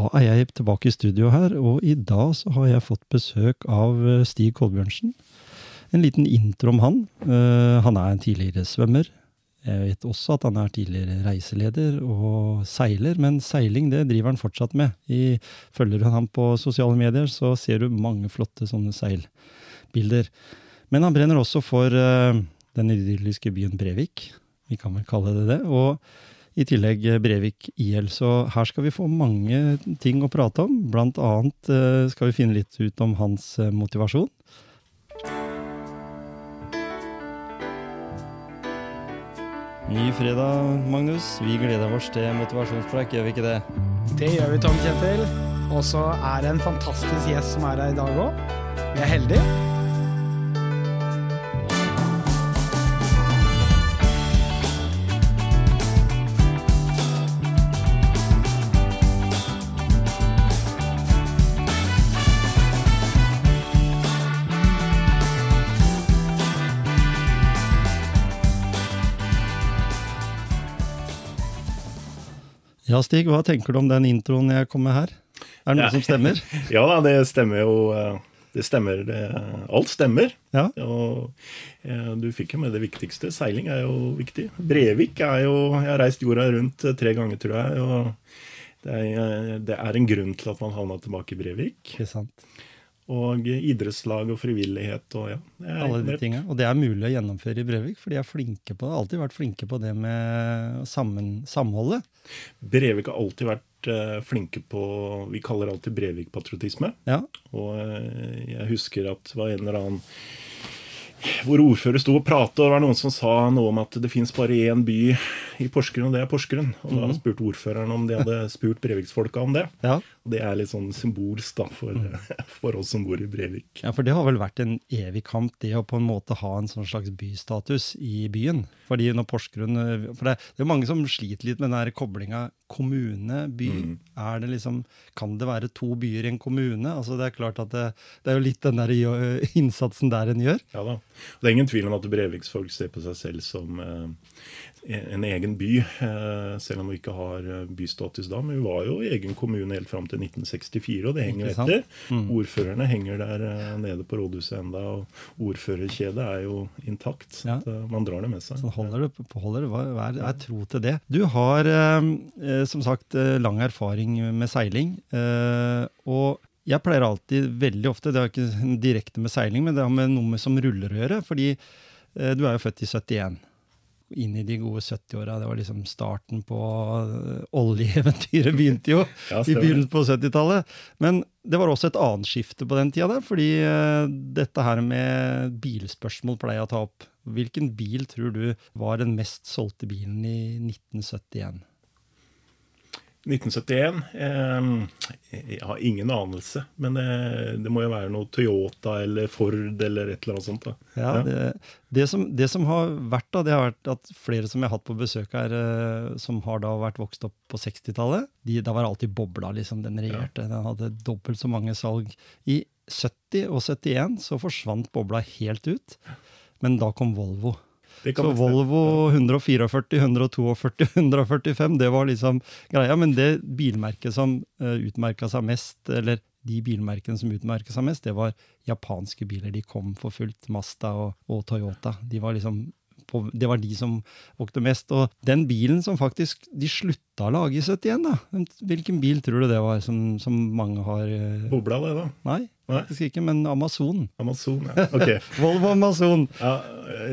Da er jeg tilbake i studio her, og i dag så har jeg fått besøk av eh, Stig Kolbjørnsen. En liten intro om han. Uh, han er en tidligere svømmer. Jeg vet også at han er tidligere reiseleder og seiler, men seiling det driver han fortsatt med. I, følger du ham på sosiale medier, så ser du mange flotte sånne seilbilder. Men han brenner også for uh, den idylliske byen Brevik. Vi kan vel kalle det det. og i tillegg Brevik IL. Så her skal vi få mange ting å prate om. Blant annet eh, skal vi finne litt ut om hans eh, motivasjon. Ny fredag, Magnus. Vi gleder oss til motivasjonspreik, gjør vi ikke det? Det gjør vi, Tom Kjetil. Og så er det en fantastisk gjest som er her i dag òg. Vi er heldige. Ja, Stig, hva tenker du om den introen jeg kom med her? Er det noe ja. som stemmer? ja da, det stemmer jo. Eh, det stemmer. Det, alt stemmer. Ja. Og, ja, du fikk jo med det viktigste. Seiling er jo viktig. Brevik er jo Jeg har reist jorda rundt eh, tre ganger, tror jeg. og det er, det er en grunn til at man havna tilbake i Brevik. Det er sant og idrettslag og frivillighet. Og, ja, Alle de tingene. Og det er mulig å gjennomføre i Brevik, for de er flinke på det. Har alltid vært flinke på det med sammen, samholdet. Brevik har alltid vært uh, flinke på Vi kaller det alltid Brevik-patriotisme. Ja. Og uh, jeg husker at det var en eller annen hvor ordfører sto og pratet, og det var noen som sa noe om at det fins bare én by i Porsgrunn, og det er Porsgrunn. Og da mm. spurte ordføreren om de hadde spurt Breviksfolka om det. Ja. Og det er litt sånn symbolsk da, for, mm. for, oss som bor i Brevik. Ja, for det har vel vært en evig kamp, det å på en måte ha en sånn slags bystatus i byen. Fordi når Porsgrunn For det, det er mange som sliter litt med den koblinga kommune, by. Mm. Er det liksom Kan det være to byer i en kommune? Altså Det er klart at det, det er jo litt den der innsatsen der en gjør. Ja da. Det er ingen tvil om at Breviksfolk ser på seg selv som eh, en egen by, eh, selv om vi ikke har eh, bystatus da. Men vi var jo i egen kommune helt fram til 1964, og det henger etter. Mm. Ordførerne henger der eh, nede på rådhuset enda, og ordførerkjedet er jo intakt. Ja. man drar det med seg. Så holder det, holder hva er tro til det? Du har eh, som sagt lang erfaring med seiling. Eh, og jeg pleier alltid, veldig ofte, det har ikke direkte med seiling, men det har med noe med som ruller å gjøre. Fordi eh, du er jo født i 71 inn i de gode 70-åra. Det var liksom starten på uh, oljeeventyret begynte jo ja, i begynnelsen på 70-tallet. Men det var også et annet skifte på den tida der, fordi uh, dette her med bilspørsmål pleier jeg å ta opp. Hvilken bil tror du var den mest solgte bilen i 1971? 1971 eh, Jeg har ingen anelse. Men det, må jo være noe Toyota eller Ford eller et eller annet sånt. Da. Ja, ja. Det, det, som, det, som, har vært, da, det har vært at flere som jeg har hatt på besøk her, eh, som har da vært vokst opp på 60-tallet, da var alltid bobla. liksom, Den regjerte. Den hadde dobbelt så mange salg. I 70 og 71 så forsvant bobla helt ut. Men da kom Volvo. Så Volvo 144, 142, 145, det var liksom greia. Men det bilmerket som eh, utmerka seg mest, eller de bilmerkene som utmerka seg mest, det var japanske biler. De kom for fullt. Mazda og, og Toyota. De var liksom på, det var de som vokte mest. Og den bilen som faktisk de slutta å lage i 71, da, hvilken bil tror du det var som, som mange har uh... Bobla, det, da? Nei, faktisk ikke, men Amazon. Amazon, ja. Ok. Volvo Amazon. Ja,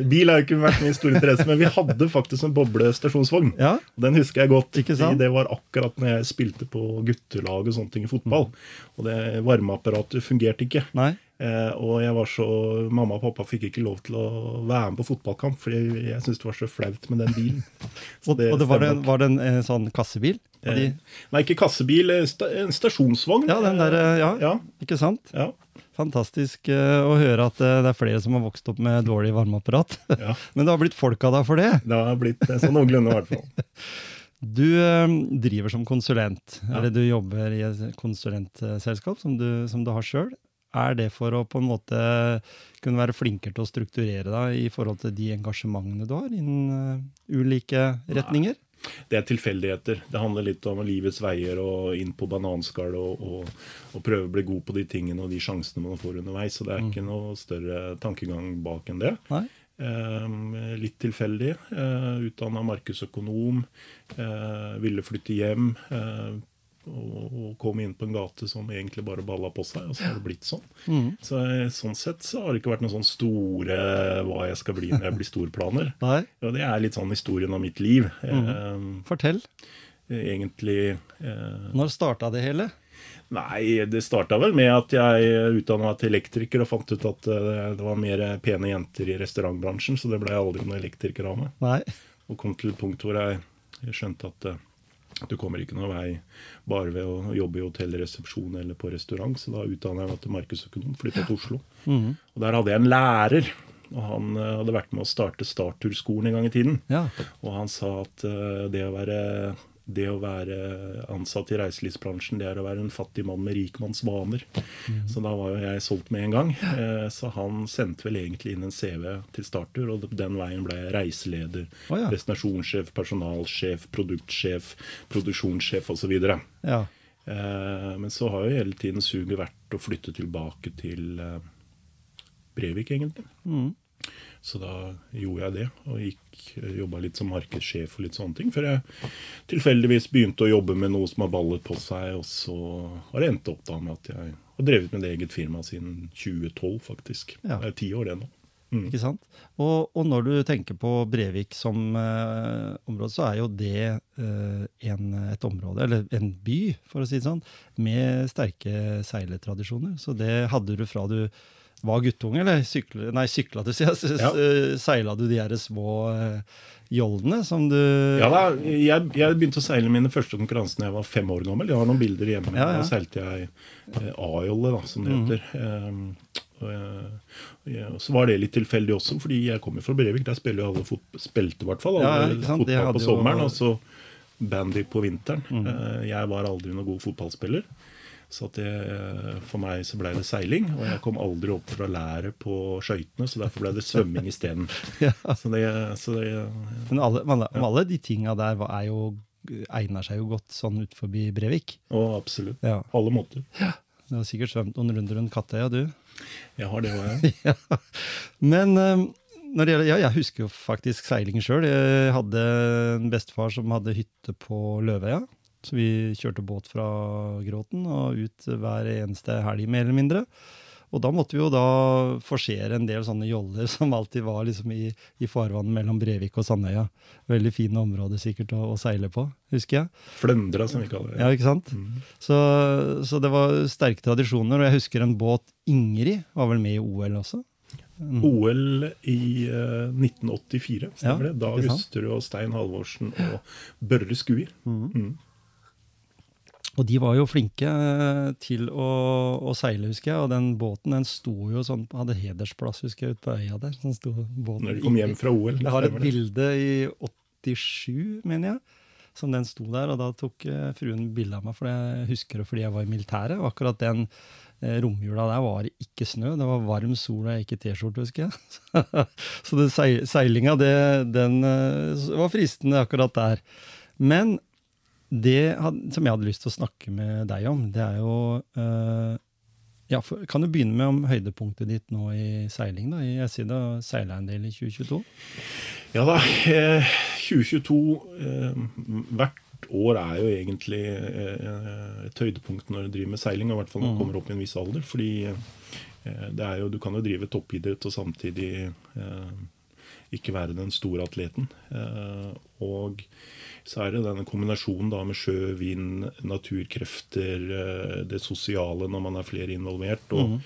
bil har jo ikke vært min store interesse, men vi hadde faktisk en boblestasjonsvogn. Ja. Den husker jeg godt. Ikke sant? Det var akkurat når jeg spilte på guttelag og sånne ting i fotball. Og det varmeapparatet fungerte ikke. Nei. Eh, og jeg var så, mamma og pappa fikk ikke lov til å være med på fotballkamp, fordi jeg syntes det var så flaut med den bilen. det, og det var, det, var, det, en, en sånn kassebil? Eh, nei, ikke kassebil. Eh, sta, en stasjonsvogn. Ja, den der, eh, ja, ja. Ikke sant? Ja. Fantastisk uh, å høre at uh, det er flere som har vokst opp med dårlig varmeapparat. Ja. Men det har blitt folk av deg for det? Det har blitt sånn noenlunde, i hvert fall. Du uh, driver som konsulent, ja. eller du jobber i et konsulentselskap som du, som du har sjøl. Er det for å på en måte kunne være flinkere til å strukturere deg i forhold til de engasjementene du har innen ulike retninger? Det er tilfeldigheter. Det handler litt om livets veier og inn på bananskall og, og, og, prøve å bli god på de tingene og de sjansene man får underveis. Så det er ikke mm. noe større tankegang bak enn det. Eh, litt tilfeldig. Eh, Utdanna markedsøkonom. Eh, ville flytte hjem. Eh, og, kom inn på en gate som egentlig bare balla på seg, og så har det blitt sånn. Mm. Så eh, Sånn sett så har det ikke vært noen sånn store hva jeg skal bli når jeg blir storplaner. Ja, det er litt sånn historien om mitt liv. Mm. Eh, Fortell. Egentlig eh, Når starta det hele? Nei, det starta vel med at jeg utdanna meg til elektriker og fant ut at eh, det var mer pene jenter i restaurantbransjen, så det ble jeg aldri noen elektriker av meg. Nei. Og kom til et punkt hvor jeg skjønte at du kommer ikke noen vei bare ved å jobbe i hotellresepsjon eller på restaurant. Så da utdanna jeg meg til markedsøkonom, flytta til Oslo. Mm. Og der hadde jeg en lærer. Og han uh, hadde vært med å starte Startturskolen en gang i tiden. Ja. Og han sa at uh, det å være det å være ansatt i reiselivsbransjen, det er å være en fattig mann med rikmanns vaner. Mm. Så da var jo jeg solgt med en gang. Eh, så han sendte vel egentlig inn en CV til starter, og den veien ble jeg reiseleder, oh, ja. destinasjonssjef, personalsjef, produktsjef, produksjonssjef osv. Ja. Eh, men så har jo hele tiden suget vært å flytte tilbake til eh, Brevik, egentlig. Mm. Så da gjorde jeg det, og gikk, jobba litt som markedssjef og litt sånne ting. Før jeg tilfeldigvis begynte å jobbe med noe som har ballet på seg, og så har det endt opp da med at jeg har drevet med det eget firma siden 2012, faktisk. Ja. Det er ti år, det nå. Mm. Ikke sant? Og, og, når du tenker på Brevik som eh, område, så er jo det eh, en, et område, eller en by, for å si det sånn, med sterke seiletradisjoner. Så det hadde du fra du var guttunge, eller sykla, nei, sykla du, sier jeg. Ja. Seila du de her små uh, jollene som du Ja da, jeg, jeg, begynte å seile mine første konkurranser da jeg var fem år gammel. Jeg har noen bilder hjemme. Ja, ja. Da seilte jeg eh, A-jolle, da, som det mm. heter. Mm. Um, og, jeg, og så var det litt tilfeldig også, fordi jeg kommer fra Brevik. Der spiller jo alle fot spilte i hvert fall alle fotball på sommeren. Og så bandy på vinteren. Mm. Uh, jeg var aldri noen god fotballspiller. Så det, for meg så ble det seiling, og jeg kom aldri opp fra læret på skøytene, så derfor ble det svømming isteden. ja. Så det, så det Men alle, man, ja. alle de tinga der er jo, egner seg jo godt sånn ut forbi Brevik? Å, absolutt. Ja. Alle måter. Ja. Du har sikkert svømt noen runder rundt Kattøya, du? Jeg har det òg, ja. Men um, når det gjelder, ja, jeg husker jo faktisk seilingen sjøl. Jeg hadde en bestefar som hadde hytte på Løveøya. Så vi kjørte båt fra Gråten og ut hver eneste helg, mer eller mindre. Og da måtte vi jo da forsere en del sånne joller som alltid var liksom i, i farvannet mellom Brevik og Sandøya. Veldig fine områder sikkert å, å, seile på, husker jeg. Fløndra, som vi kaller det. Ja, ikke sant? Mm. Så, så, det var sterke tradisjoner. Og jeg husker en båt Ingrid var vel med i OL også? Mm. OL i uh, 1984, stemmer ja, det? Da Husterud og Stein Halvorsen og Børre Skuier. Mm. Og de var jo flinke eh, til å, å, seile, husker jeg. Og den båten den sto jo sånn, hadde hedersplass husker jeg, ute på øya der. Sånn sto båten. Når de kom hjem fra OL. Jeg har et bilde i 87, mener jeg, som den sto der. Og da tok eh, fruen bilde av meg, for jeg husker det fordi jeg var i militæret. Og akkurat den eh, romjula der var det ikke snø. Det var varm sol og ikke T-skjorte, husker jeg. Så det, seilinga, det, den var fristende akkurat der. Men det som jeg hadde lyst til å snakke med deg om, det er jo uh, ja, for, Kan du begynne med om høydepunktet ditt nå i seiling? da? Jeg sier da, seila en del i 2022? Ja da. Eh, 2022 eh, Hvert år er jo egentlig eh, et høydepunkt når du driver med seiling. I hvert fall når du mm. kommer opp i en viss alder. fordi eh, det er jo, du kan jo drive toppidrett og samtidig eh, ikke være den store atleten. og så er det denne kombinasjonen da med sjø, vind, naturkrefter, eh, det sosiale når man er flere involvert, og mm.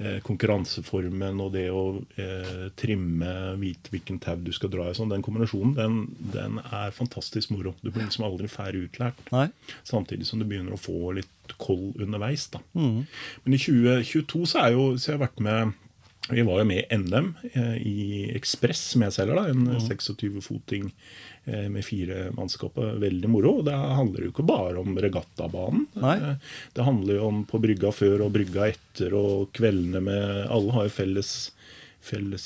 eh, konkurranseformen og det å eh, trimme, vite hvilken tau du skal dra i. Sånn, den kombinasjonen den, den, er fantastisk moro. Du blir liksom aldri ferdig utlært. Nei. Samtidig som du begynner å få litt koll underveis. da. Mm. Men i 2022 så, er jo, så har jeg vært med vi var jo med i NM eh, i Ekspress medselger, da, en mm. 26-foting Eh, med fire mannskaper. Veldig moro. Det handler jo ikke bare om regattabanen. Nei. Eh, det handler jo om på brygga før og brygga etter og kveldene med Alle har jo felles felles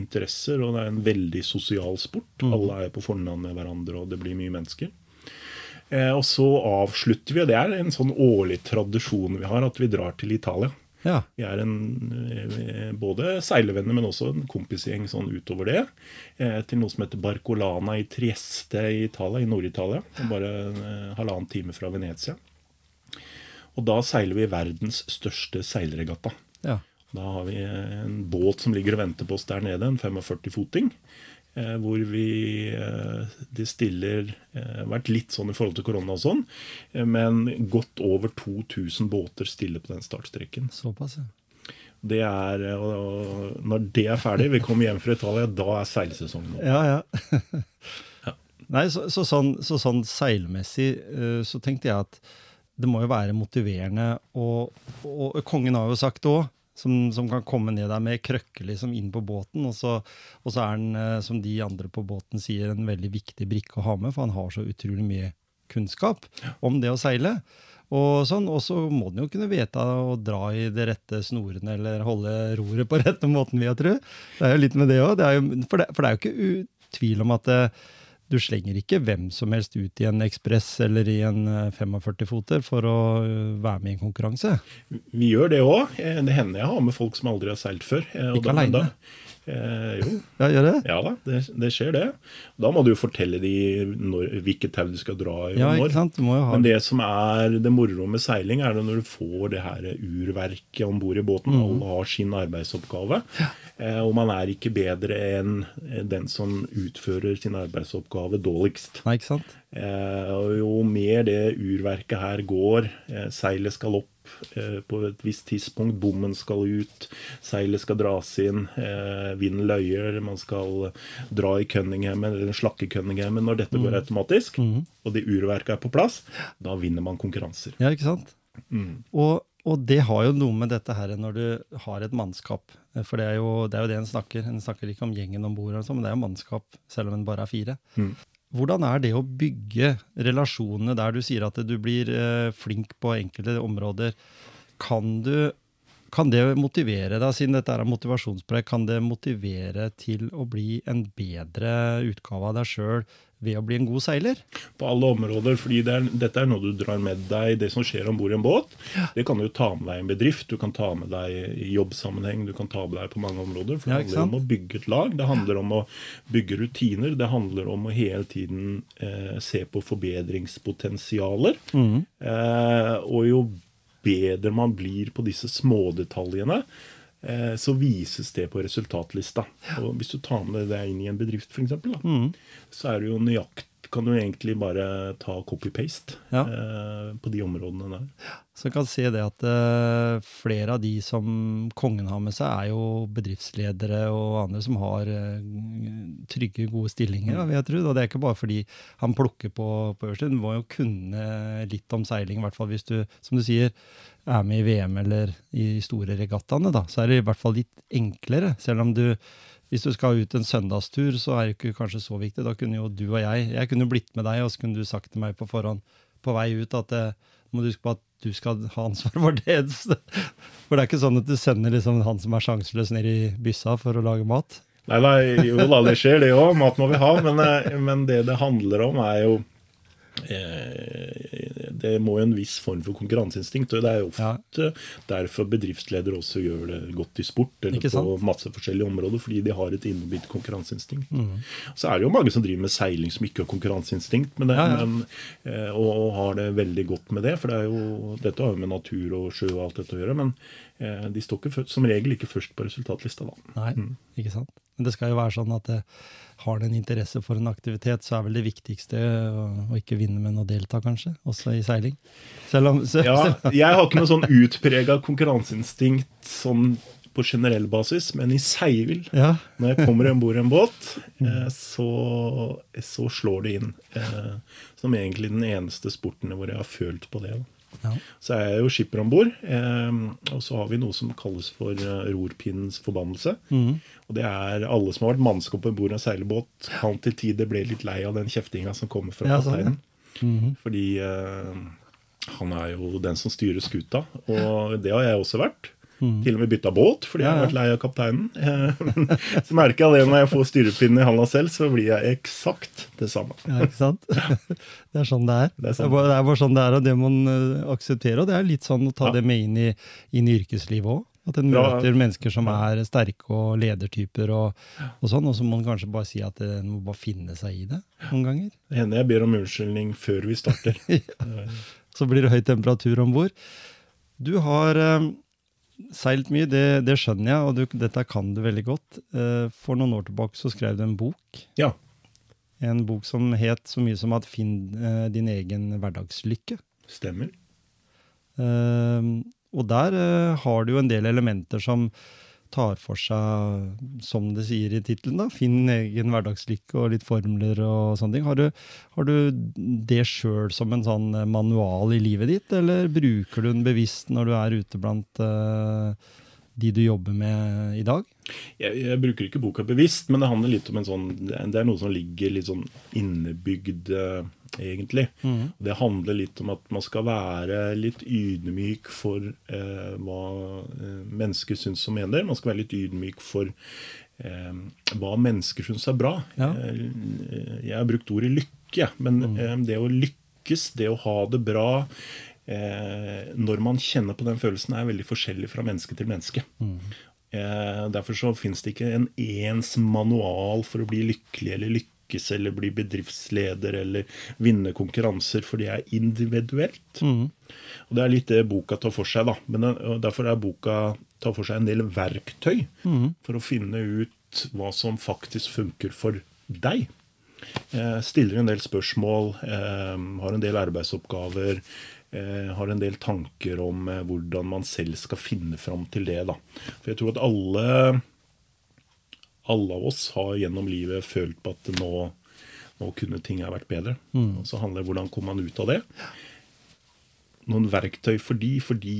interesser, og det er en veldig sosial sport. Alle er på fornavn med hverandre, og det blir mye mennesker. Og så avslutter vi, og det er en sånn årlig tradisjon vi har, at vi drar til Italia. Ja. Vi er en, eh, både seilervenner, men også en kompisgjeng sånn utover det. Eh, til noe som heter Barcolana i Trieste i Italia, i Nord-Italia. Bare eh, halvannen time fra Venezia. Og da seiler vi verdens største seilregatta. ja. Da har vi en båt som ligger og venter på oss der nede, en 45-foting. Eh, hvor vi eh, De stiller eh, Vært litt sånn i forhold til korona og sånn, men godt over 2000 båter stiller på den startstreken. Såpass, ja. Det er, og, og når det er ferdig, vi kommer hjem fra Italia, da er seilsesongen over. Ja, ja. Nei, så, så, sånn, så sånn seilmessig så tenkte jeg at det må jo være motiverende, og, og kongen har jo sagt òg, som, som kan komme ned der med krøkke liksom inn på båten, og så, og så er han, eh, som de andre på båten sier, en veldig viktig brikke å ha med, for han har så utrolig mye kunnskap om det å seile. Og sånn, og så må den jo kunne vite å dra i de rette snorene eller holde roret på rette måten, vil jeg tro. Det er jo litt med det òg. For, det- for det er jo ikke tvil om at eh, du slenger ikke hvem som helst ut i en ekspress eller i en eh, 45-foter for å eh, være med i en konkurranse. Vi gjør det òg. Det hender jeg har med folk som aldri har seilt før. eh, Ikke aleine? Eh, jo, Ja, gjør det? ja da, det, det skjer det. Da må du jo fortelle de når, hvilket tau du skal dra i. Ja, ikke sant? Du må jo ha Men det som er det moro med seiling, er det når du får det her urverket om bord i båten. Mm. Alle har sin arbeidsoppgave. Eh, og man er ikke bedre enn den som utfører sin arbeidsoppgave dårligst. Nei, ikke sant? Eh, og jo mer det urverket her går, eh, seilet skal opp eh, på et visst tidspunkt, bommen skal ut, seilet skal dras inn, eh, vinden løyer, man skal dra i Cunninghamen, eller slakke Cunninghamen når dette går automatisk, og det urverket er på plass, da vinner man konkurranser. Ja, ikke sant? Mm. Og, og det har jo noe med dette her når du har et mannskap. Eh, For det er jo det, er jo det en snakker. En snakker ikke om gjengen om bord, men det er jo mannskap, selv om en bare er fire. Hvordan er det å bygge relasjonene der du sier at du blir eh, flink på enkelte områder? Kan, du, kan det motivere deg, siden dette er en kan det motivere til å bli en bedre utgave av deg sjøl ved å bli en god seiler? På alle områder, fordi det er, dette er noe du drar med deg, det som skjer om bord i en båt. Det kan du ta med deg i en bedrift, du kan ta med deg i jobbsammenheng, du kan ta med deg på mange områder. For det ja, handler om å bygge et lag, det handler om å bygge rutiner, det handler om å hele tiden eh, se på forbedringspotensialer. Mm. Eh, og jo bedre man blir på disse smådetaljene, eh, så vises det på resultatlista. Og hvis du tar med deg inn i en bedrift, f.eks., Mm. så er det jo nøyakt kan du egentlig bare ta copy-paste Ja. eh, på de områdene der. Så jeg kan se det at eh, flere av de som kongen har med seg, er jo bedriftsledere og andre som har eh, trygge, gode stillinger, vil jeg tro. Og det er ikke bare fordi han plukker på, på øverste. Du må jo kunne litt om seiling, i hvert fall hvis du, som du sier, er med i VM eller i store regattaene. da, Så er det i hvert fall litt enklere, selv om du hvis du skal ut en søndagstur, så er det ikke kanskje så viktig. Da kunne jo du og jeg Jeg kunne blitt med deg, og så kunne du sagt til meg på forhånd på vei ut at eh, må du huske på at du skal ha ansvar for det. For det er ikke sånn at du sender liksom han som er sjanseløs, ned i byssa for å lage mat. Nei, nei, jo da, det skjer det òg. Mat må vi ha. Men, eh, men det det handler om, er jo Det må jo en viss form for konkurranseinstinkt. Og det er jo ofte derfor bedriftsledere også gjør det godt i sport eller på masse forskjellige områder, fordi de har et innebygd konkurranseinstinkt. Mm. Så er det jo mange som driver med seiling som ikke har konkurranseinstinkt, med det, Ja, ja. Men, eh, og, og har det veldig godt med det. For det er jo, dette har jo med natur og sjø og alt dette å gjøre. Men eh, de står ikke som regel ikke først på resultatlista, da. Nei, ikke sant? Men det skal jo være sånn at eh, har du en interesse for en aktivitet, så er vel det viktigste å, å ikke vinne, men å delta, kanskje. Også i seiling. Selv om så, Ja, jeg har ikke noe sånn utprega konkurranseinstinkt sånn på generell basis, men i seil, ja, når jeg kommer om bord i en båt, eh, så, så slår det inn. Eh, som egentlig den eneste sporten hvor jeg har følt på det. Da. Ja. Så er jeg jo skipper om bord, eh, og så har vi noe som kalles for eh, rorpinnens forbannelse. Mm. Og det er alle som har vært mannskap om bord en seilbåt, kan til tider ble litt lei av den kjeftinga som kommer fra Ja, sånn, ja. mm. Fordi eh, han er jo den som styrer skuta, og det har jeg også vært. Til og med bytta båt, fordi jeg har Ja, ja. vært lei av kapteinen. Eh, Men så merker jeg det når jeg får styrepinnen i handa selv, så blir jeg eksakt det samme. Ja, ikke sant? Det er sånn det er. Det er sånn. det er bare sånn det er, og det må man aksepterer, akseptere. Og det er litt sånn å ta Ja. det med inn i, inn i yrkeslivet òg. At en Ja. møter mennesker som er sterke og ledertyper, og, og sånn, og så må man kanskje bare si at en må bare finne seg i det noen ganger. Det hender jeg ber om unnskyldning før vi starter. Så blir det høy temperatur om bord. Du har eh, seilt mye, det, det skjønner jeg, og du, dette kan du veldig godt. Eh, for noen år tilbake så skrev du en bok. Ja. En bok som het så mye som at 'Finn eh, din egen hverdagslykke'. Stemmer. Eh, og der har du jo en del elementer som tar for seg, som det sier i tittelen, finn egen hverdagslykke og litt formler og sånne ting. Har du, har du det sjøl som en sånn eh, manual i livet ditt, eller bruker du den bevisst når du er ute blant uh, de du jobber med i dag? Jeg, jeg bruker ikke boka bevisst, men det handler litt om en sånn Det er noe som ligger litt sånn innebygd, eh, egentlig. Det handler litt om at man skal være litt ydmyk for eh, hva eh, mennesker syns og mener. Man skal være litt ydmyk for eh, hva mennesker syns er bra. Ja. Jeg, jeg har brukt ordet lykke, men men eh, det å lykkes, det å ha det bra eh, når man kjenner på den følelsen, er veldig forskjellig fra menneske til menneske. Eh, derfor så finnes det ikke en ens manual for å bli lykkelig eller lykkes eller bli bedriftsleder eller vinne konkurranser, for det er individuelt. Og Det er litt det boka tar for seg. da. Men Derfor er boka tar for seg en del verktøy for å finne ut hva som faktisk funker for deg. Eh, stiller en del spørsmål, eh, har en del arbeidsoppgaver, eh, har en del tanker om eh, hvordan man selv skal finne fram til det. Da. For jeg tror at alle, alle av oss har gjennom livet følt på at nå, nå kunne ting ha vært bedre. Og så handler det om hvordan kommer man ut av det. Noen verktøy for de, fordi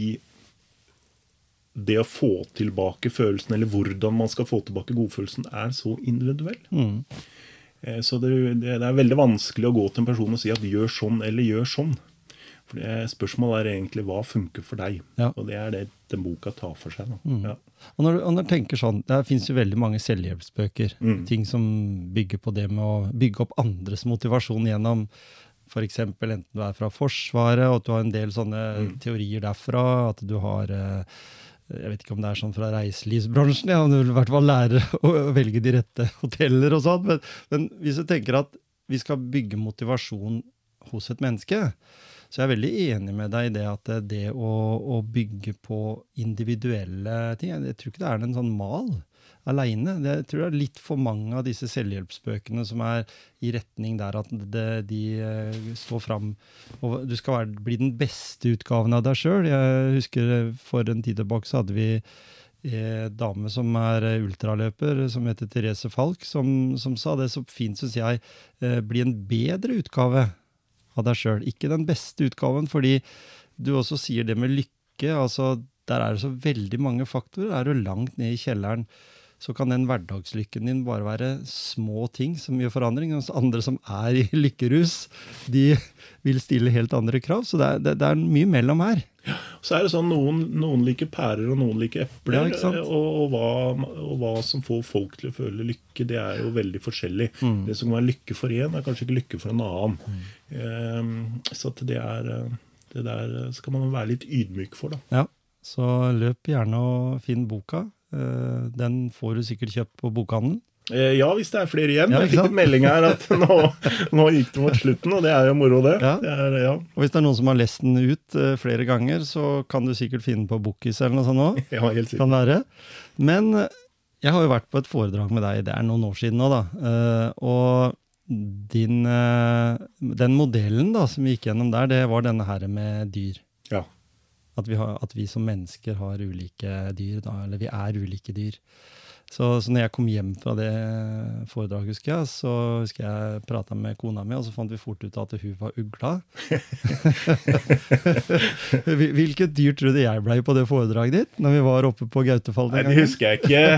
det å få tilbake følelsen, eller hvordan man skal få tilbake godfølelsen, er så individuell. Mm. Så det, det det er veldig vanskelig å gå til en person og si at gjør sånn eller gjør sånn. For Spørsmålet er egentlig hva funker for deg. Ja. Og det er det den boka tar for seg. Da. Ja. Og når, du- og når du tenker sånn, Det fins jo veldig mange selvhjelpsbøker. Ting som bygger på det med å bygge opp andres motivasjon gjennom f.eks. enten du er fra Forsvaret, og at du har en del sånne teorier derfra. At du har eh, Jeg vet ikke om det er sånn fra reiselivsbransjen, ja, om du vil i hvert fall lære å velge de rette hoteller og sånn. Men, men hvis du tenker at vi skal bygge motivasjon hos et menneske, så jeg er veldig enig med deg i det at det, det å, å bygge på individuelle ting Jeg tror ikke det er en sånn mal aleine. Jeg tror det er litt for mange av disse selvhjelpsbøkene som er i retning der at det, de eh, står fram og Du skal være, bli den beste utgaven av deg sjøl. Jeg husker eh, for en tid tilbake så hadde vi en dame som er eh, ultraløper, som heter Therese Falk, som, som sa det så fint, syns jeg. eh, Bli en bedre utgave av deg sjøl. Ikke den beste utgaven, fordi du også sier det med lykke. altså Der er det så veldig mange faktorer. Er du langt ned i kjelleren, så kan den hverdagslykken din bare være små ting som gjør forandring. Mens andre som er i lykkerus, de vil stille helt andre krav. Så det er, det, er mye mellom her. Så er det sånn noen, noen liker pærer, og noen liker epler. Ja, og, og, hva, og hva som får folk til å føle lykke, det er jo veldig forskjellig. Mm. Det som kan være lykke for én, er kanskje ikke lykke for en annen. Ehm, så at det er eh, det der skal man være litt ydmyk for, da. Ja, Så løp gjerne og finn boka. Eh, Den får du sikkert kjøpt på bokhandelen. Eh, Ja, hvis det er flere igjen. Ja, jeg fikk en melding her at nå, nå gikk det mot slutten, og det er jo moro, det. Ja. det er, ja. Og hvis det er noen som har lest den ut uh, flere ganger, så kan du sikkert finne på Bookis eller noe sånt òg. ja, helt sikkert. Kan være. Men eh, jeg har jo vært på et foredrag med deg, det er noen år siden nå, da. Uh, og din, uh, den modellen da, som vi gikk gjennom der, det var denne her med dyr. Ja. At vi, har, at vi som mennesker har ulike dyr, da, eller vi er ulike dyr. Så, så når jeg kom hjem fra det foredraget, husker jeg, så husker jeg prata med kona mi, og så fant vi fort ut at hun var ugla. Hvilket dyr tror du jeg blei på det foredraget ditt, når vi var oppe på Gautefall? Nei, det husker jeg ikke.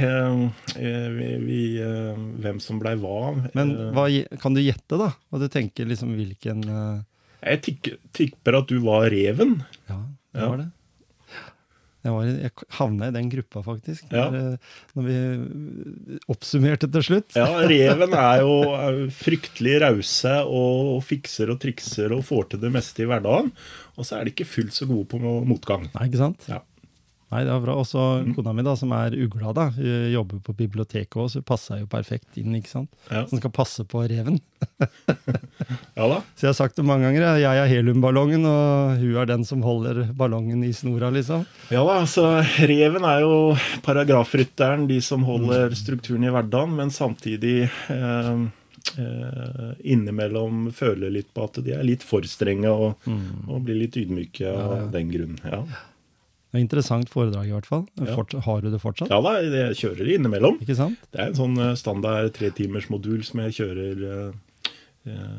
Eh, eh, vi, vi, eh, hvem som blei hva. Men hva, kan du gjette, da? Og du tenker liksom hvilken Jeg tipper at du var reven. Ja, det Ja. var det. Jeg, var, jeg havna i den gruppa, faktisk, Ja. når, eh, når vi eh, oppsummerte til slutt. Ja, reven er jo er fryktelig rause og, og fikser og trikser og får til det meste i hverdagen. Og så er de ikke fullt så gode på motgang. Nei, ikke sant? Ja. Nei, det var bra. Også Mm. kona mi, da, som er ugla, da, jobber på biblioteket òg, så hun passa jo perfekt inn, ikke sant. Ja. Som skal passe på reven. ja da. Så jeg har sagt det mange ganger, jeg er heliumballongen, og hun er den som holder ballongen i snora, liksom. Ja da, så Reven er jo paragrafrytteren, de som holder strukturen i hverdagen, men samtidig eh, eh, innimellom føler litt på at de er litt for strenge og, og blir litt ydmyke av den grunn. Ja. Det er Interessant foredrag, i hvert fall. Ja. Fort, har du det fortsatt? ja da, jeg kjører det innimellom. Ikke sant? Det er en sånn eh, standard tretimersmodul som jeg kjører eh,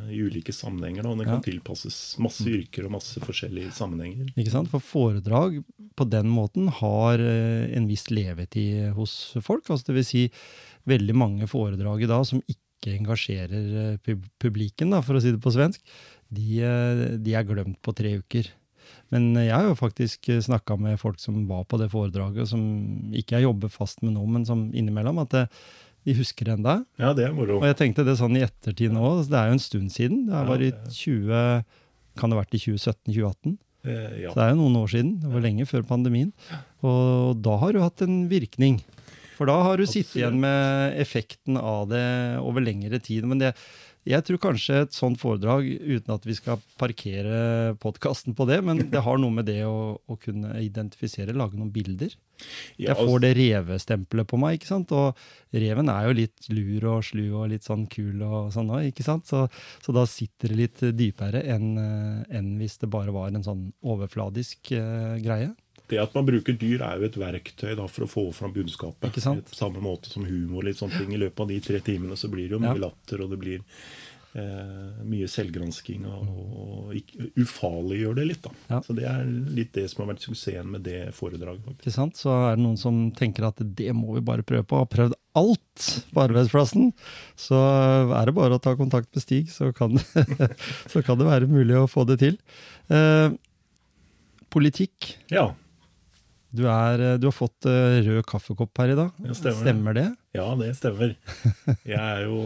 i ulike sammenhenger. Da. og Den Ja. kan tilpasses masse yrker og masse forskjellige sammenhenger. Ikke sant? For foredrag på den måten har uh, en viss levetid hos folk. Altså det vil si veldig mange foredrag i dag som ikke engasjerer uh, pub da, for å si det på svensk, de, de er glemt på tre uker. Men jeg har jo faktisk snakka med folk som var på det foredraget, som ikke jeg jobber fast med nå, men som innimellom, at det, de husker det enda. Ja, det er moro. Og jeg tenkte det sånn i ettertid nå, det er jo en stund siden. Det var i 20... Kan det ha vært i 2017-2018? Eh, ja. Så det er jo noen år siden. Det var lenge før pandemien. Og da har du hatt en virkning. For da har du sittet igjen med effekten av det over lengre tid. Men det, jeg tror kanskje et sånt foredrag, uten at vi skal parkere podkasten på det, men det har noe med det å, å kunne identifisere, lage noen bilder. Ja, Jeg får det revestempelet på meg, ikke sant? Og reven er jo litt lur og slu og litt sånn kul og sånn òg, ikke sant? Så, så da sitter det litt dypere enn eh, enn hvis det bare var en sånn overfladisk uh, greie. Det at man bruker dyr, er jo et verktøy da, for å få fram budskapet. På samme måte som humor. litt sånne ting. I løpet av de tre timene så blir det jo mye Ja. latter, og det blir eh, mye selvgransking. Og, og ikke- ufarliggjør det litt. da. Ja. Så det er litt det som har vært suksessen med det foredraget. faktisk. Ikke sant? Så er det noen som tenker at det må vi bare prøve på. Har prøvd alt på arbeidsplassen. Så er det bare å ta kontakt med Stig, så kan så kan det være mulig å få det til. Eh, politikk. Ja, Du, er, eh, du har fått eh, rød kaffekopp her i dag. Ja, stemmer det. stemmer det? ja, det stemmer. Jeg, er jo,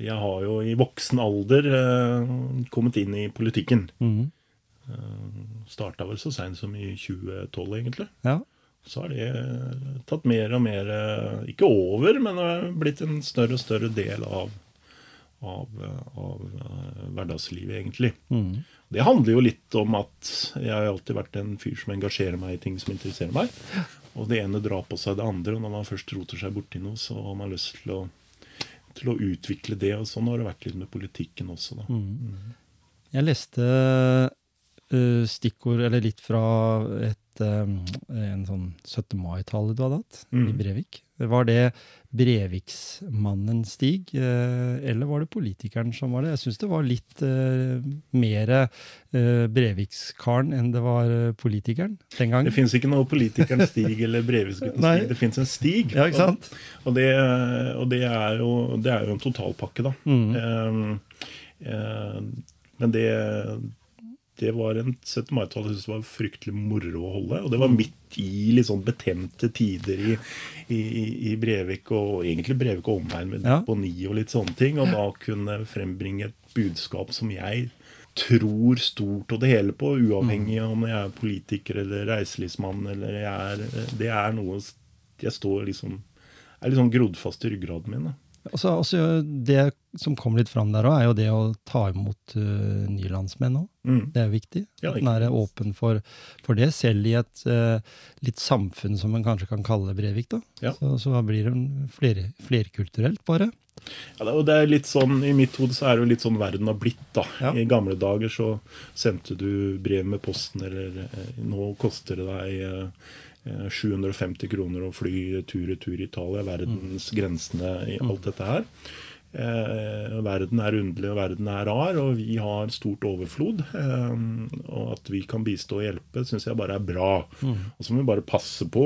jeg har jo i voksen alder eh, kommet inn i politikken. Mhm. Starta vel så seint som i 2012, egentlig. Ja. så har det tatt mer og mer eh, Ikke over, men det har blitt en større og større del av, av, eh, av eh, hverdagslivet, egentlig. Mhm. Det handler jo litt om at jeg har alltid vært en fyr som engasjerer meg i ting som interesserer meg. Og det ene drar på seg det andre, og når man først roter seg borti noe, så har man lyst til å, til å utvikle det. Og sånn har det vært litt med politikken også, da. Jeg leste uh, stikkord, eller litt fra et, um, en sånn 17. mai-tale du hadde hatt i Mhm. Brevik. Var det Breviksmannen Stig, eh, eller var det politikeren som var det? Jeg syns det var litt uh, mer uh, Brevikskaren enn det var eh, politikeren den gangen. Det fins ikke noe politikeren Stig eller Breviksgutten Stig. Det fins en stig. Ja, ikke sant? Og, og, det, og det, er jo, det er jo en totalpakke, da. Mm. Eh, eh, men det, det var en 17. mai-tale jeg syntes var fryktelig moro å holde. Og det var midt i litt sånn betente tider i, i, i- Brevik, og egentlig Brevik og omegn med Ja. deponi og litt sånne ting. Og da kunne frembringe et budskap som jeg tror stort og det hele på, uavhengig av om jeg er politiker eller reiselivsmann eller jeg er Det er noe jeg står liksom er litt sånn grodd fast i ryggraden min. da. Også, også det som kom litt fram der òg, er jo det å ta imot uh, nylandsmenn òg. Mm. Det er jo viktig. Ja, at en er åpen for, for det, selv i et uh, litt samfunn som en kanskje kan kalle Brevik. da. Ja. Så, så blir det fler, flerkulturelt, bare. Ja, og det er litt sånn, I mitt hode så er det jo litt sånn verden har blitt. da. Ja. I gamle dager så sendte du brev med posten, eller eh, nå koster det deg eh, eh, 750 kroner å fly tur-retur Italia. Verdens grensene i alt dette her. Eh, verden er underlig, og verden er rar, og vi har stort overflod. Eh, og at vi kan bistå og hjelpe, syns jeg bare er bra. Og så må vi bare passe på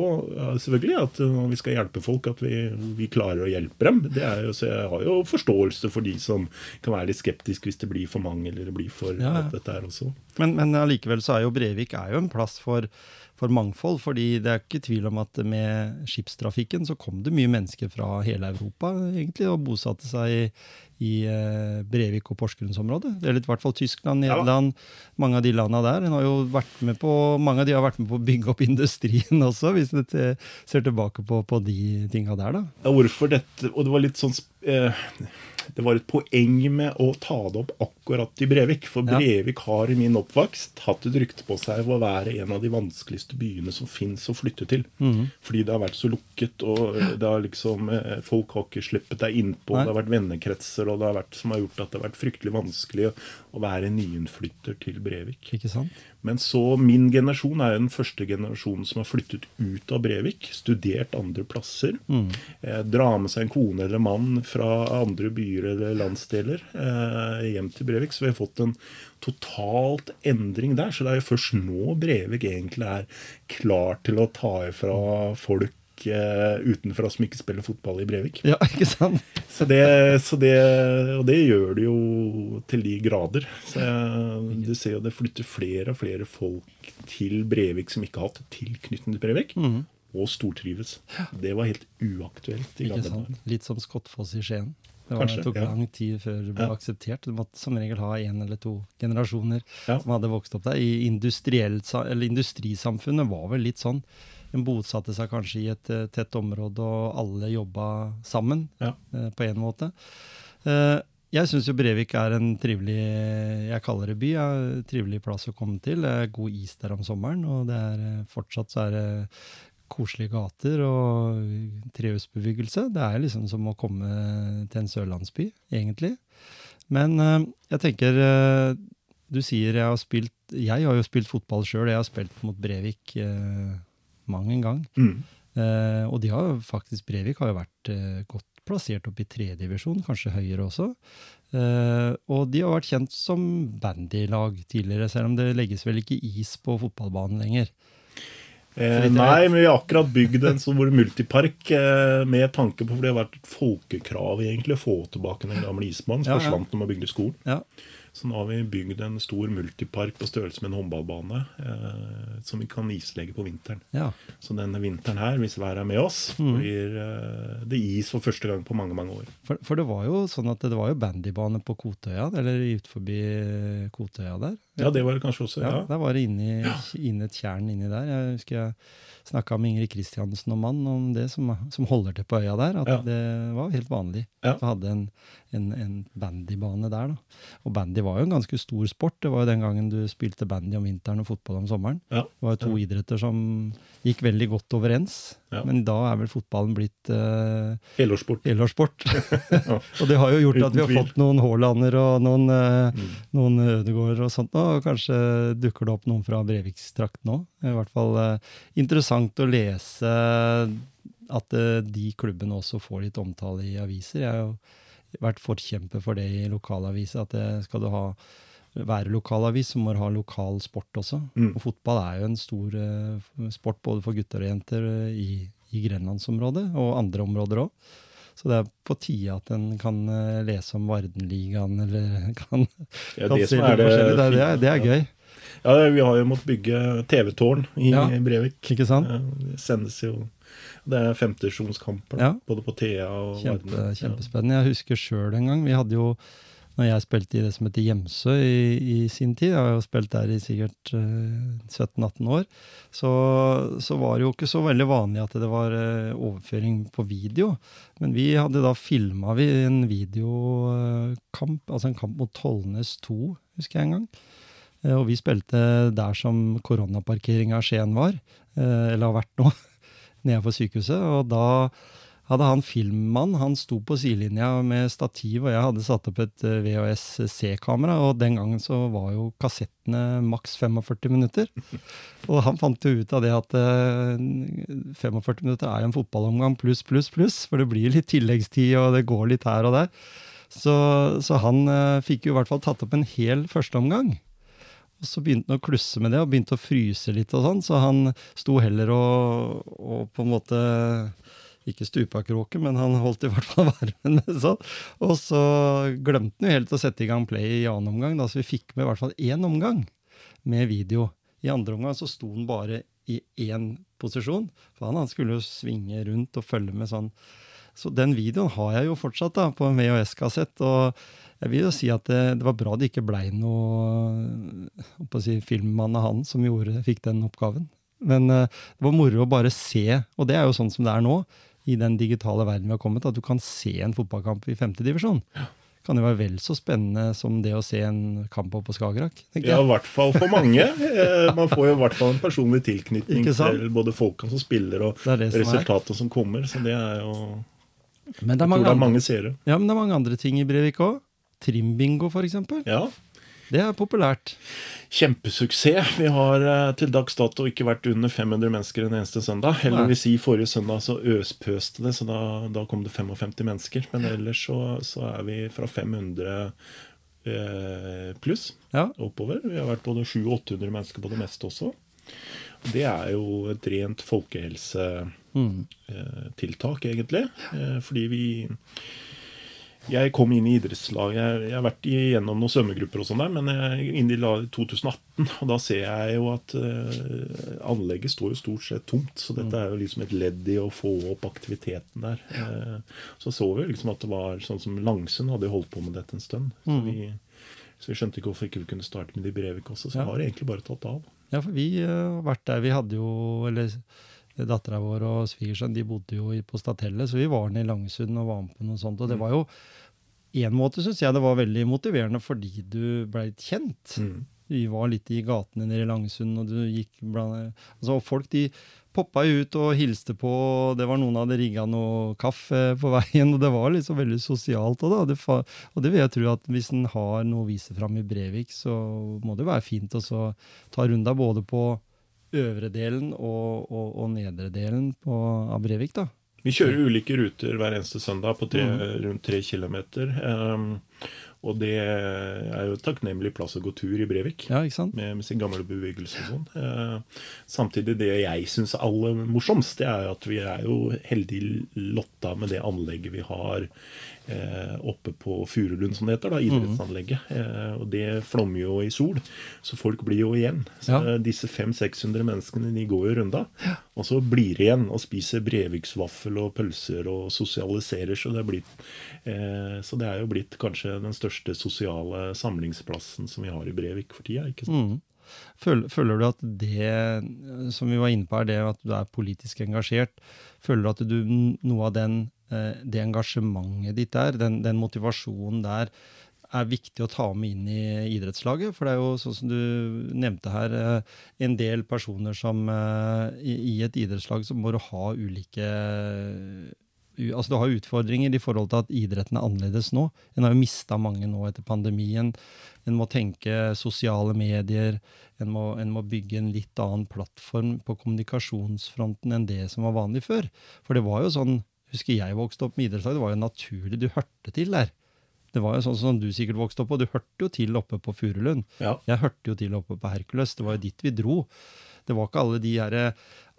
selvfølgelig at eh, når vi skal hjelpe folk, at vi, vi klarer å hjelpe dem. Det er jo, så Jeg har jo forståelse for de som kan være litt skeptiske hvis det blir for mange eller det blir for Ja, ja. dette her også. Men, men allikevel så er jo Brevik er jo en plass for, for mangfold. fordi det er ikke tvil om at med skipstrafikken så kom det mye mennesker fra hele Europa egentlig og bosatte seg i, i eh, Brevik og Porsgrunnsområdet. Det er litt i hvert fall Tyskland, Ja. Nederland, mange av de landa der. En har jo vært med på, mange av de har vært med på å bygge opp industrien også, hvis du ser tilbake på, på de tinga der, da. Ja, hvorfor dette Og det var litt sånn eh, Det var et poeng med å ta det opp akkurat i Brevik. For. Brevik har i min oppvokst hatt et rykte på seg for å være en av de vanskeligste byene som fins å flytte til. Mhm. Fordi det har vært så lukket, og det har liksom eh, folk har ikke sluppet deg innpå. Det har vært vennekretser og det har vært, som har gjort at det har vært fryktelig vanskelig å, å være nyinnflytter til Brevik. Ikke sant? Men så min generasjon er jo den første generasjonen som har flyttet ut av Brevik, studert andre plasser. Eh, dra med seg en kone eller mann fra andre byer eller landsdeler eh, hjem til Brevik. Så vi har fått en totalt endring der. Så det er jo først nå Brevik egentlig er klar til å ta ifra folk utenfra som ikke spiller fotball i Brevik. Ja, ikke sant? Så det, så det, og det gjør det jo til de grader. Så jeg, du ser jo det flytter flere og flere folk til Brevik som ikke har hatt tilknytning til Brevik, og stortrives. Det var helt uaktuelt i gamle sant? dager. Litt som Skottfoss i Skien. Det, var, Kanskje, det tok ja. lang tid før det ble Ja. akseptert. Du måtte som regel ha én eller to generasjoner Ja. som hadde vokst opp der. I eller industrisamfunnet var vel litt sånn. En bosatte seg kanskje i et eh, tett område, og alle jobba sammen Ja. eh, på en måte. Eh, jeg syns jo Brevik er en trivelig jeg kaller det by, ja, trivelig plass å komme til. Det er god is der om sommeren, og det er fortsatt så er det koselige gater og trehusbebyggelse. Det er liksom som å komme til en sørlandsby, egentlig. Men jeg tenker Du sier jeg har spilt Jeg har jo spilt fotball sjøl. Jeg har spilt mot Brevik eh, mang en gang. Mm. Eh, og de har jo faktisk Brevik har jo vært eh, godt plassert opp i tredjedivisjon, kanskje høyere også. Eh, og de har vært kjent som bandylag tidligere, selv om det legges vel ikke is på fotballbanen lenger. Eh, nei, men vi har akkurat bygd en sånn hvor multipark eh, med tanke på For det har vært et folkekrav egentlig å få tilbake den gamle isbanen ja. forsvant når man bygde skolen. Ja, Så nå har vi bygd en stor multipark på størrelse med en håndballbane eh, som vi kan islegge på vinteren. ja. Så denne vinteren her, hvis været er med oss, Mm. blir eh, det is for første gang på mange mange år. For, for det var jo sånn at det var jo bandybane på Kotøya, eller ut forbi Kotøya der. Ja, det var det kanskje også. Ja, Ja. Der var det inni, inni et tjern inni der. Jeg husker jeg snakka med Ingrid Kristiansen og mann om det, som, som holder til på øya der. At Ja. det var helt vanlig. Ja. Vi hadde en, en, en bandybane der. da. Og bandy var jo en ganske stor sport. Det var jo den gangen du spilte bandy om vinteren og fotball om sommeren. Ja. Det var jo to idretter som gikk veldig godt overens. Ja. Men da er vel fotballen blitt uh, Helårssport. helårssport. og det har jo gjort at vi har fått noen Haalander og noen, uh, Mm. noen Ødegård og sånt. Og kanskje dukker det opp noen fra Brevikstrakten òg. I hvert fall uh, interessant å lese at uh, de klubbene også får litt omtale i aviser. Jeg er jo vært forkjemper for det i lokalaviser. At det skal du ha være lokalavis, så må du ha lokal sport også. Mm. Og fotball er jo en stor uh, sport både for gutter og jenter eh, i, i grenlandsområdet, og andre områder òg. Så det er på tide at en kan eh, lese om Vardenligaen, eller kan, Ja, kan det se er det. Det, er- det, er, det er gøy, Ja, vi har jo måttet bygge TV-tårn i Ja. Brevik. ikke sant? Det sendes jo Det er femtesjonskamper, Ja. både på Thea og Kjempe, Varden. kjempespennende. Jeg husker sjøl en gang. Vi hadde jo, når jeg spilte i det som heter Hjemsø i, i sin tid, jeg har jo spilt der i sikkert uh, 17-18 år, så, så var det jo ikke så veldig vanlig at det var uh, overføring på video. Men vi hadde da filma vi en videokamp, altså en kamp mot Tollnes 2, husker jeg en gang. Eh, Og vi spilte der som koronaparkeringa Skien var, eh, eller har vært nå, nede på sykehuset. Og da hadde han filmmann, han sto på sidelinja med stativ, og jeg hadde satt opp et eh, VHS C-kamera, og den gangen så var jo kassettene maks 45 minutter. Og han fant jo ut av det at eh, 45 minutter er en fotballomgang pluss, pluss, pluss, for det blir litt tilleggstid, og det går litt her og der. Så, så han fikk jo i hvert fall tatt opp en hel førsteomgang. Og så begynte han å klusse med det, og begynte å fryse litt og sånn, så han sto heller og, og på en måte ikke stupa kråke, men han holdt i hvert fall varmen. sånn. Og så glemte han jo helt å sette i gang play i annen omgang, da, så vi fikk med i hvert fall én omgang. med video. I andre omgang så sto han bare i én posisjon, for han, han skulle jo svinge rundt og følge med sånn. Så den videoen har jeg jo fortsatt da, på en VHS-kassett. og jeg vil jo si at det, det var bra det ikke blei noe si, filmmann av han som gjorde, fikk den oppgaven. Men uh, det var moro å bare se, og det er jo sånn som det er nå, i den digitale verden vi har kommet, at du kan se en fotballkamp i femtedivisjon. Ja. Kan jo være vel så spennende som det å se en kamp på Skagerrak. Ja, i hvert fall for mange. Eh, man får jo i hvert fall en personlig tilknytning til både folka som spiller og det det resultatet som, som kommer. Så det er jo men det er mange, jeg tror det er mange seere. Ja, men det er mange andre ting i Brevik òg. Trimbingo, f.eks. Ja. Det er populært. Kjempesuksess. Vi har eh, til dags dato ikke vært under 500 mennesker en eneste søndag. Eller vil si, forrige søndag så øspøste det, så da, da kom det 55 mennesker. Men ellers så, så er vi fra 500 eh, pluss ja. oppover. Vi har vært både 700-800 mennesker på det meste også. Det er jo et rent folkehelsetiltak, mm. eh, egentlig. Eh, fordi vi jeg kom inn i idrettslaget. Jeg, jeg, har vært igjennom noen svømmegrupper, og sånn der, men jeg er i 2018. Og da ser jeg jo at uh, anlegget står jo stort sett tomt. Så dette er jo liksom et ledd i å få opp aktiviteten der. Uh, så så vi liksom at det var sånn som Langsund hadde holdt på med dette en stund. Så mm. vi, så vi skjønte ikke hvorfor ikke vi kunne starte med det i Brevik også. Så ja. har det egentlig bare tatt av. Ja, for vi uh, har vært der. Vi hadde jo eller Dattera vår og svigersønn de bodde jo på Statellet, så vi var nede i Langsund og var med på noe sånt. Og det mm. var jo en måte syns jeg det var veldig motiverende fordi du blei kjent. Mm. Vi var litt i gatene nede i Langsund, og du gikk blant altså Folk de poppa ut og hilste på, og det var noen det rigga noe kaffe på veien, og det var liksom veldig sosialt. Og, det, og det vil jeg tro at hvis en har noe å vise fram i Brevik, så må det være fint å ta runda både på øvre delen og, og, og nedre delen på, av Brevik. da. Vi kjører ulike ruter hver eneste søndag på tre, mm. rundt tre kilometer. Um, og det er jo takknemlig plass å gå tur i Brevik. Ja? Med, med sin gamle bebyggelse og sånn. Eh, samtidig, det jeg syns er aller morsomst, det er jo at vi er jo heldig lotta med det anlegget vi har oppe på Furulund, som det heter. da, Idrettsanlegget. Mm. Eh, og det flommer jo i sol, så folk blir jo igjen. Så ja. Disse 500-600 menneskene de går jo runda. Ja. Og så blir de igjen og spiser Breviksvaffel og pølser og sosialiserer. Så det, er blitt, eh, så det er jo blitt kanskje den største sosiale samlingsplassen som vi har i Brevik for tida. ikke sant? Mm. Føler, føler, du at det som vi var inne på er det at du er politisk engasjert, føler du at du, noe av den, eh, det engasjementet ditt der, den, den, motivasjonen der, er viktig å ta med inn i idrettslaget? For det er jo sånn som du nevnte her, eh, en del personer som eh, i et idrettslag så må du ha ulike altså Du har utfordringer i forhold til at idretten er annerledes nå. En har jo mista mange nå etter pandemien. En må tenke sosiale medier. En må, en må, bygge en litt annen plattform på kommunikasjonsfronten enn det som var vanlig før. For det var jo sånn, husker jeg vokste opp med idrettslag, det var jo naturlig. Du hørte til der. Det var jo sånn som du sikkert vokste opp på. Du hørte jo til oppe på Furulund. Ja. Jeg hørte jo til oppe på Hercules. Det var jo dit vi dro. Det var ikke alle de her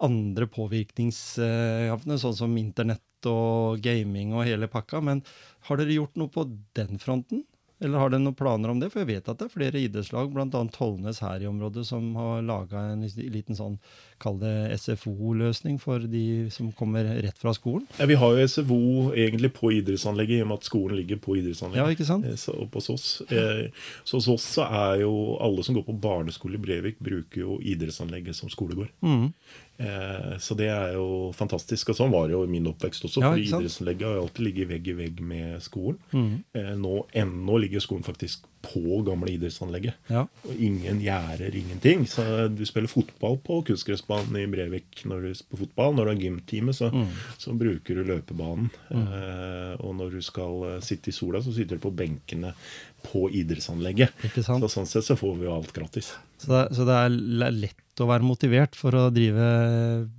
andre påvirkningskampene, sånn som internett og gaming og hele pakka. Men har dere gjort noe på den fronten? Eller har dere noen planer om det? For jeg vet at det er flere idrettslag, bl.a. Tollnes her i området, som har laga en liten sånn, kall det SFO-løsning for de som kommer rett fra skolen. Ja, Vi har jo SFO egentlig på idrettsanlegget, i og med at skolen ligger på idrettsanlegget. Ja, ikke sant? Eh, så, hos oss. Eh, så hos oss så er jo alle som går på barneskole i Brevik, bruker jo idrettsanlegget som skolegård. Mm. Eh, så det er jo fantastisk. Og sånn var det jo i min oppvekst også. Ja, for idrettsanlegget har jo alltid ligget vegg i vegg med skolen. Mm. Eh, nå, ennå ligger skolen faktisk på gamle idrettsanlegget. Ja. Og ingen gjerder, ingenting. Så du spiller fotball på kunstgressbanen i Brevik når du på fotball. Når du har gymtime, så, mm. så, bruker du løpebanen. Mm. Eh, og når du skal sitte i sola, så sitter du på benkene på idrettsanlegget. Så sånn sett så får vi jo alt gratis. Så det, så det er lett å være motivert for å drive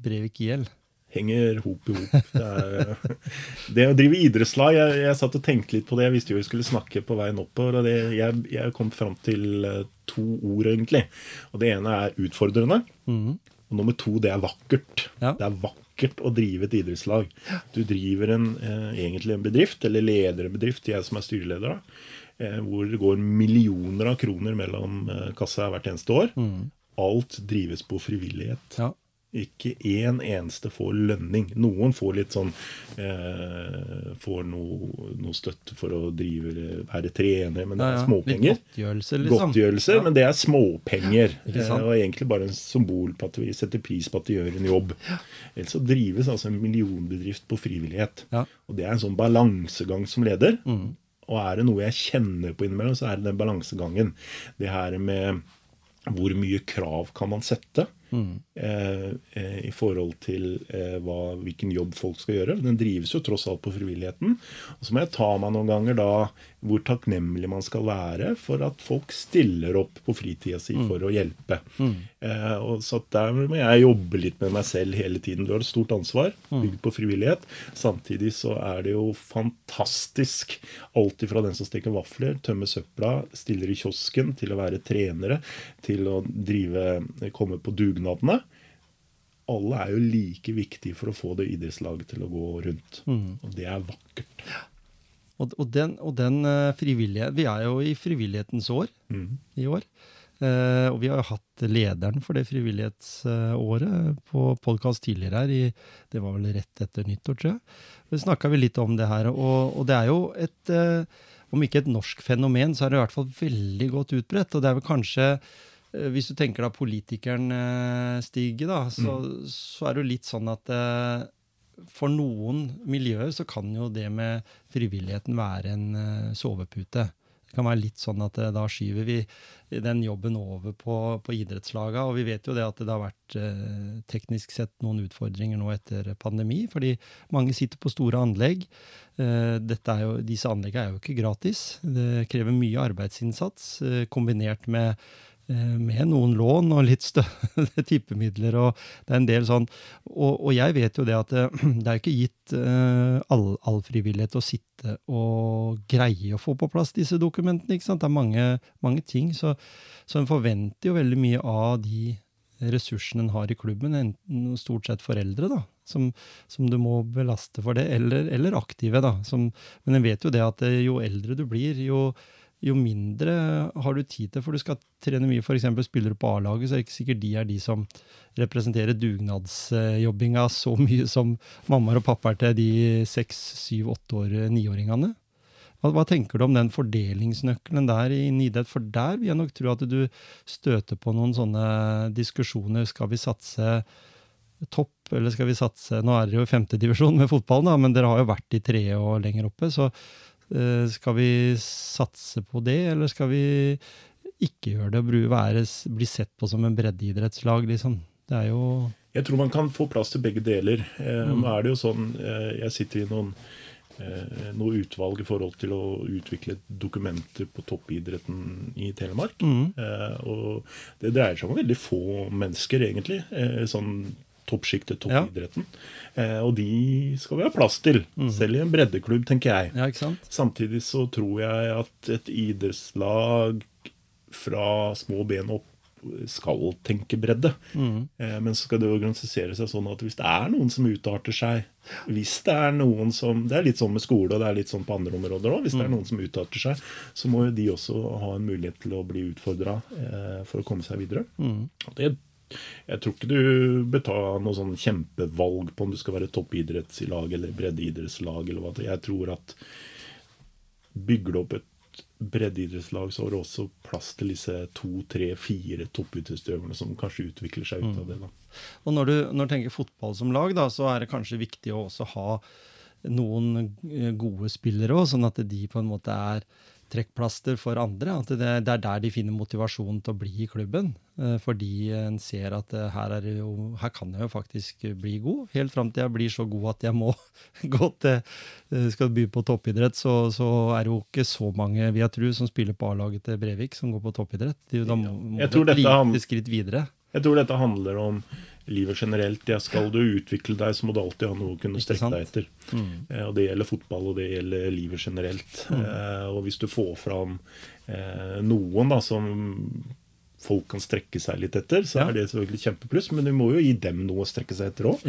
Brevik IL? Henger hop i hop. Det, det, å drive idrettslag jeg, jeg, satt og tenkte litt på det. Jeg visste jo vi skulle snakke på veien oppover. og det, jeg, jeg kom fram til eh, to ord, egentlig. Og Det ene er utfordrende. Mm. Og nummer to, det er vakkert. Ja. Det er vakkert å drive et idrettslag. Du driver en, eh, egentlig en bedrift, eller leder en bedrift, jeg som er styreleder. da eh, hvor det går millioner av kroner mellom eh, kassa hvert eneste år. Alt drives på frivillighet. Ja. Ikke én eneste får lønning. Noen får litt sånn eh, Får noe, noe støtte for å drive, være trener, men det er småpenger. Litt godtgjørelse, liksom. Godtgjørelser, men det er småpenger. Det sant? Eh, og egentlig bare en symbol på at vi setter pris på at de gjør en jobb. Ellers så drives altså en millionbedrift på frivillighet. Ja. Og det er en sånn balansegang som leder. Og er det noe jeg kjenner på innimellom, så er det den balansegangen. Det her med hvor mye krav kan man sette eh, eh, i forhold til eh, hva, hvilken jobb folk skal gjøre. Den drives jo tross alt på frivilligheten. Og så må jeg ta meg noen ganger da hvor takknemlig man skal være for at folk stiller opp på fritida si for å hjelpe. Eh, og så Der må jeg jobbe litt med meg selv hele tiden. Du har et stort ansvar, bygd på frivillighet. Samtidig så er det jo fantastisk. Alt ifra den som steker vafler, tømmer søpla, stiller i kiosken, til å være trenere, til å drive, komme på dugnadene. Alle er jo like viktige for å få det idrettslaget til å gå rundt. Og det er vakkert. Og, og den, og den eh, frivillighet Vi er jo i frivillighetens år i år. Eh, og vi har jo hatt lederen for det frivillighetsåret på podkast tidligere her. I, det var vel rett etter nyttår, tror jeg. Vi snakka litt om det her. Og, og det er jo et eh, Om ikke et norsk fenomen, så er det i hvert fall veldig godt utbredt. Og det er vel kanskje eh, hvis du tenker da politikeren stiger Stig, da, så, så er det jo litt sånn at eh, for noen miljøer så kan jo det med frivilligheten være en eh, sovepute. Det kan være litt sånn at eh, da skyver vi den jobben over på, på idrettslaga. Og vi vet jo det at det har vært eh, teknisk sett noen utfordringer nå etter pandemi, fordi mange sitter på store anlegg. Eh, dette er jo, disse anleggene er jo ikke gratis. Det krever mye arbeidsinnsats eh, kombinert med eh, med noen lån og litt tippemidler. og det er en del sånn, og, og jeg vet jo det at det, det er ikke gitt eh, all, all frivillighet å sitte og greie å få på plass disse dokumentene. ikke sant? Det er mange, mange ting, så, så en forventer jo veldig mye av de ressursene en har i klubben, enten stort sett foreldre, da, som, som du må belaste for det, eller, eller aktive. da. Som, men en vet jo det at eh, jo eldre du blir, jo jo mindre har du tid til, for du skal trene mye. F.eks. spiller du på A-laget, så er det ikke sikkert de er de som representerer dugnadsjobbinga så mye som mammaer og pappaer til de seks, syv, åtte år, niåringene. Hva, hva tenker du om den fordelingsnøkkelen der i idrett? For der vil jeg nok tro at du støter på noen sånne diskusjoner. Skal vi satse topp, eller skal vi satse Nå er dere jo i femtedivisjon med fotballen, da, men dere har jo vært i tredje og lenger oppe. så Skal vi satse på det, eller skal vi ikke gjøre det og være, bli sett på som en breddeidrettslag, liksom? Det er jo Jeg tror man kan få plass til begge deler. Eh, Nå er det jo sånn eh, Jeg sitter i noen eh, noe utvalg i forhold til å utvikle dokumenter på toppidretten i Telemark. Eh, og det dreier seg om veldig få mennesker, egentlig. Eh, sånn toppsjiktet, Ja. toppidretten. Eh, og de skal vi ha plass til, selv i en breddeklubb, tenker jeg. Ja? Samtidig så tror jeg at et idrettslag fra små ben opp skal tenke bredde. Eh, men så skal det organisere seg sånn at hvis det er noen som utarter seg Hvis det er noen som Det er litt sånn med skole, og det er litt sånn på andre områder òg. Hvis det er noen som utarter seg, så må jo de også ha en mulighet til å bli utfordra eh, for å komme seg videre. Og Det, jeg tror ikke du bør ta noe sånn kjempevalg på om du skal være toppidrettslag eller breddeidrettslag. eller hva Jeg tror at bygger du opp et breddeidrettslag, så har du også plass til disse to, tre, fire topputøverne som kanskje utvikler seg ut av det. da. Og når du, når du tenker fotball som lag, da, så er det kanskje viktig å også ha noen eh, gode spillere òg, sånn at de på en måte er trekkplaster for andre. At det, det er der de finner motivasjon til å bli i klubben. Eh, Fordi en ser at eh, her, er jo, her kan jeg jo faktisk bli god. Helt fram til jeg blir så god at jeg må gå til eh, Skal by på toppidrett, så, så er det jo ikke så mange, vil jeg tro, som spiller på A-laget til Brevik, som går på toppidrett. De, da må, tror et lite skritt videre. Jeg tror dette handler om livet generelt. Ja, skal du utvikle deg, så må du alltid ha noe å kunne strekke deg etter. Eh, og Det gjelder fotball, og det gjelder livet generelt. Eh, og hvis du får fram eh, noen da som folk kan strekke seg litt etter, så Ja. er det selvfølgelig kjempepluss. Men du må jo gi dem noe å strekke seg etter òg.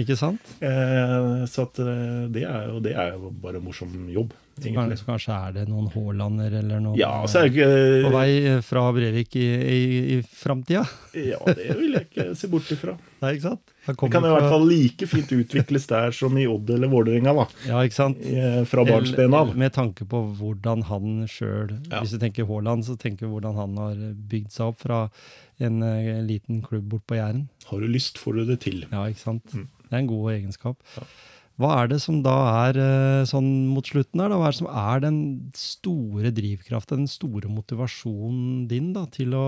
Eh, så at, eh, det, er jo, det er jo bare en morsom jobb, egentlig. Kanskje, kanskje er det noen Haalander eller noen Ja, så det ikke på vei eh, fra Brevik i, i, i framtida? Ja, det vil jeg ikke se bort ifra. Nei, ikke sant? Det kan kan i hvert fall like fint utvikles der som i Odd eller Vålerenga, da. Ja, ikke sant? Eh, Fra barnsben av. Med tanke på hvordan han sjøl Ja. Hvis du tenker Haaland, så tenker du hvordan han har bygd seg opp fra en eh, liten klubb bort på Jæren. Har du lyst, får du det til. Ja, ikke sant? Mm. Det er en god egenskap. Ja. Hva er det som da er eh, sånn mot slutten her, da? Hva er det som er den store drivkraften, den store motivasjonen din da, til å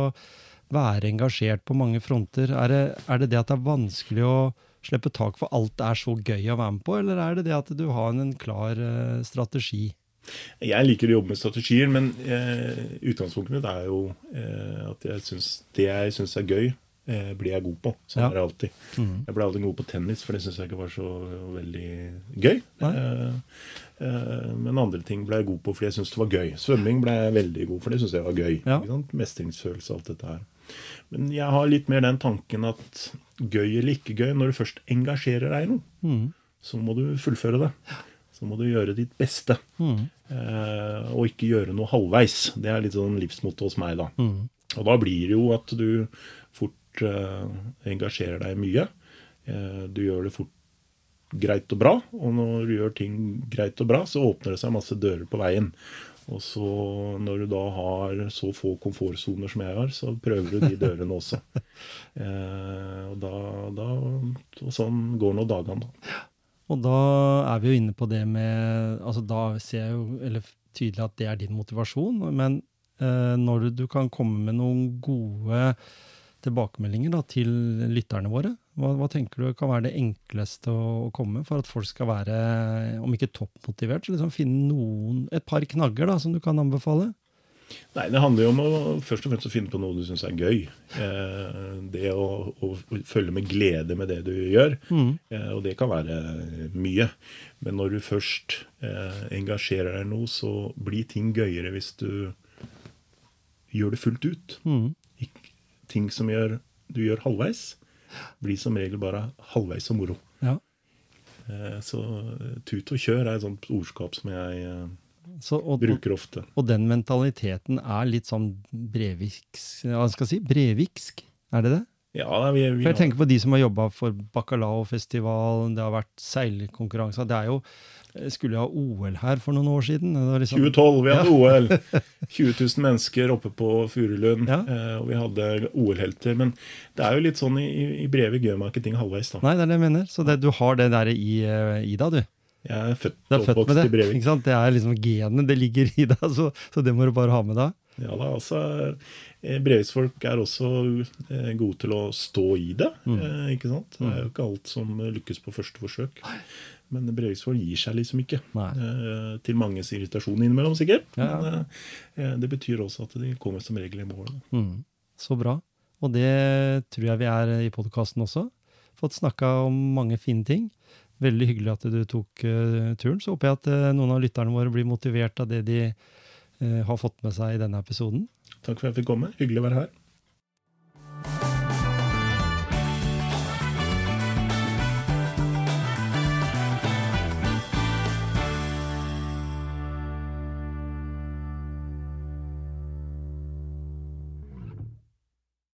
være engasjert på mange fronter? Er det, er det det at det er vanskelig å slippe tak for alt det er så gøy å være med på, eller er det det at du har en, klar eh, strategi? Jeg liker å jobbe med strategier, men eh, utgangspunktet mitt er jo eh, at jeg synes, det jeg syns er gøy, eh, blir jeg god på. Sånn Ja. er det alltid. Mm. Jeg ble aldri god på tennis, for det syns jeg ikke var så veldig gøy. Eh, eh, men andre ting ble jeg god på fordi jeg syntes det var gøy. Svømming ble jeg veldig god for det syns jeg var gøy. Ja. Mestringsfølelse alt dette her. Men jeg har litt mer den tanken at gøy eller ikke gøy, når du først engasjerer deg i noe, mm. så må du fullføre det. Så må du gjøre ditt beste. Mm. Eh, og ikke gjøre noe halvveis. Det er litt sånn livsmotto hos meg, da. Mm. Og da blir det jo at du fort engasjerer deg mye. Eh, du gjør det fort greit og bra, og når du gjør ting greit og bra, så åpner det seg masse dører på veien. Og så når du da har så få komfortsoner som jeg har, så prøver du de dørene også. Eh, og da, da og sånn går nå dagene, da. Og da er vi jo inne på det med altså Da ser jeg jo eller tydelig at det er din motivasjon, men eh, når du kan komme med noen gode tilbakemeldinger da, til lytterne våre, hva, hva tenker du kan være det enkleste å, å komme for at folk skal være, om ikke toppmotivert, så liksom finne noen, et par knagger da, som du kan anbefale? Nei, Det handler jo om å først og fremst å finne på noe du syns er gøy. Eh, det å, å følge med glede med det du gjør. Mm. Eh, og det kan være mye. Men når du først eh, engasjerer deg i noe, så blir ting gøyere hvis du gjør det fullt ut. Mhm. Ting som gjør, du gjør halvveis, blir som regel bare halvveis så moro. Ja. Eh, så eh, tut og kjør er et sånt ordskap som jeg eh, Så, og, bruker ofte. og den mentaliteten er litt sånn breviksk, hva skal jeg si, breviksk, er det det? Ja, vi, vi For jeg tenker på de som har jobba for Bacalao-festivalen, det har vært seilkonkurranser. Det er jo skulle jo ha OL her for noen år siden. Det var liksom, 2012, vi hadde OL. 20 000 mennesker oppe på Furulund. Ja. eh, Og vi hadde OL-helter. Men det er jo litt sånn i, i brevet gjør man ikke ting halvveis, da. Nei, det er det jeg mener. Så det, du har det der i, eh, i deg, du. Jeg er født er født med det. i Brevik. Sant? Det er liksom genet, det ligger i deg, så, så det må du bare ha med deg. Ja da, altså eh, Breviksfolk er også eh, gode til å stå i det. Mm. Eh, ikke sant? Det er jo ikke alt som eh, lykkes på første forsøk. Men Breviksfolk gir seg liksom ikke. Eh, til manges irritasjon innimellom, sikkert. Ja. Men eh, det betyr også at de kommer som regel i mål. Mm. Så bra. Og det tror jeg vi er i podkasten også. Fått snakka om mange fine ting. Veldig hyggelig at du tok eh, turen. Så håper jeg at eh, noen av lytterne våre blir motivert av det de eh, har fått med seg i denne episoden. Takk for at jeg fikk komme. Hyggelig å være her.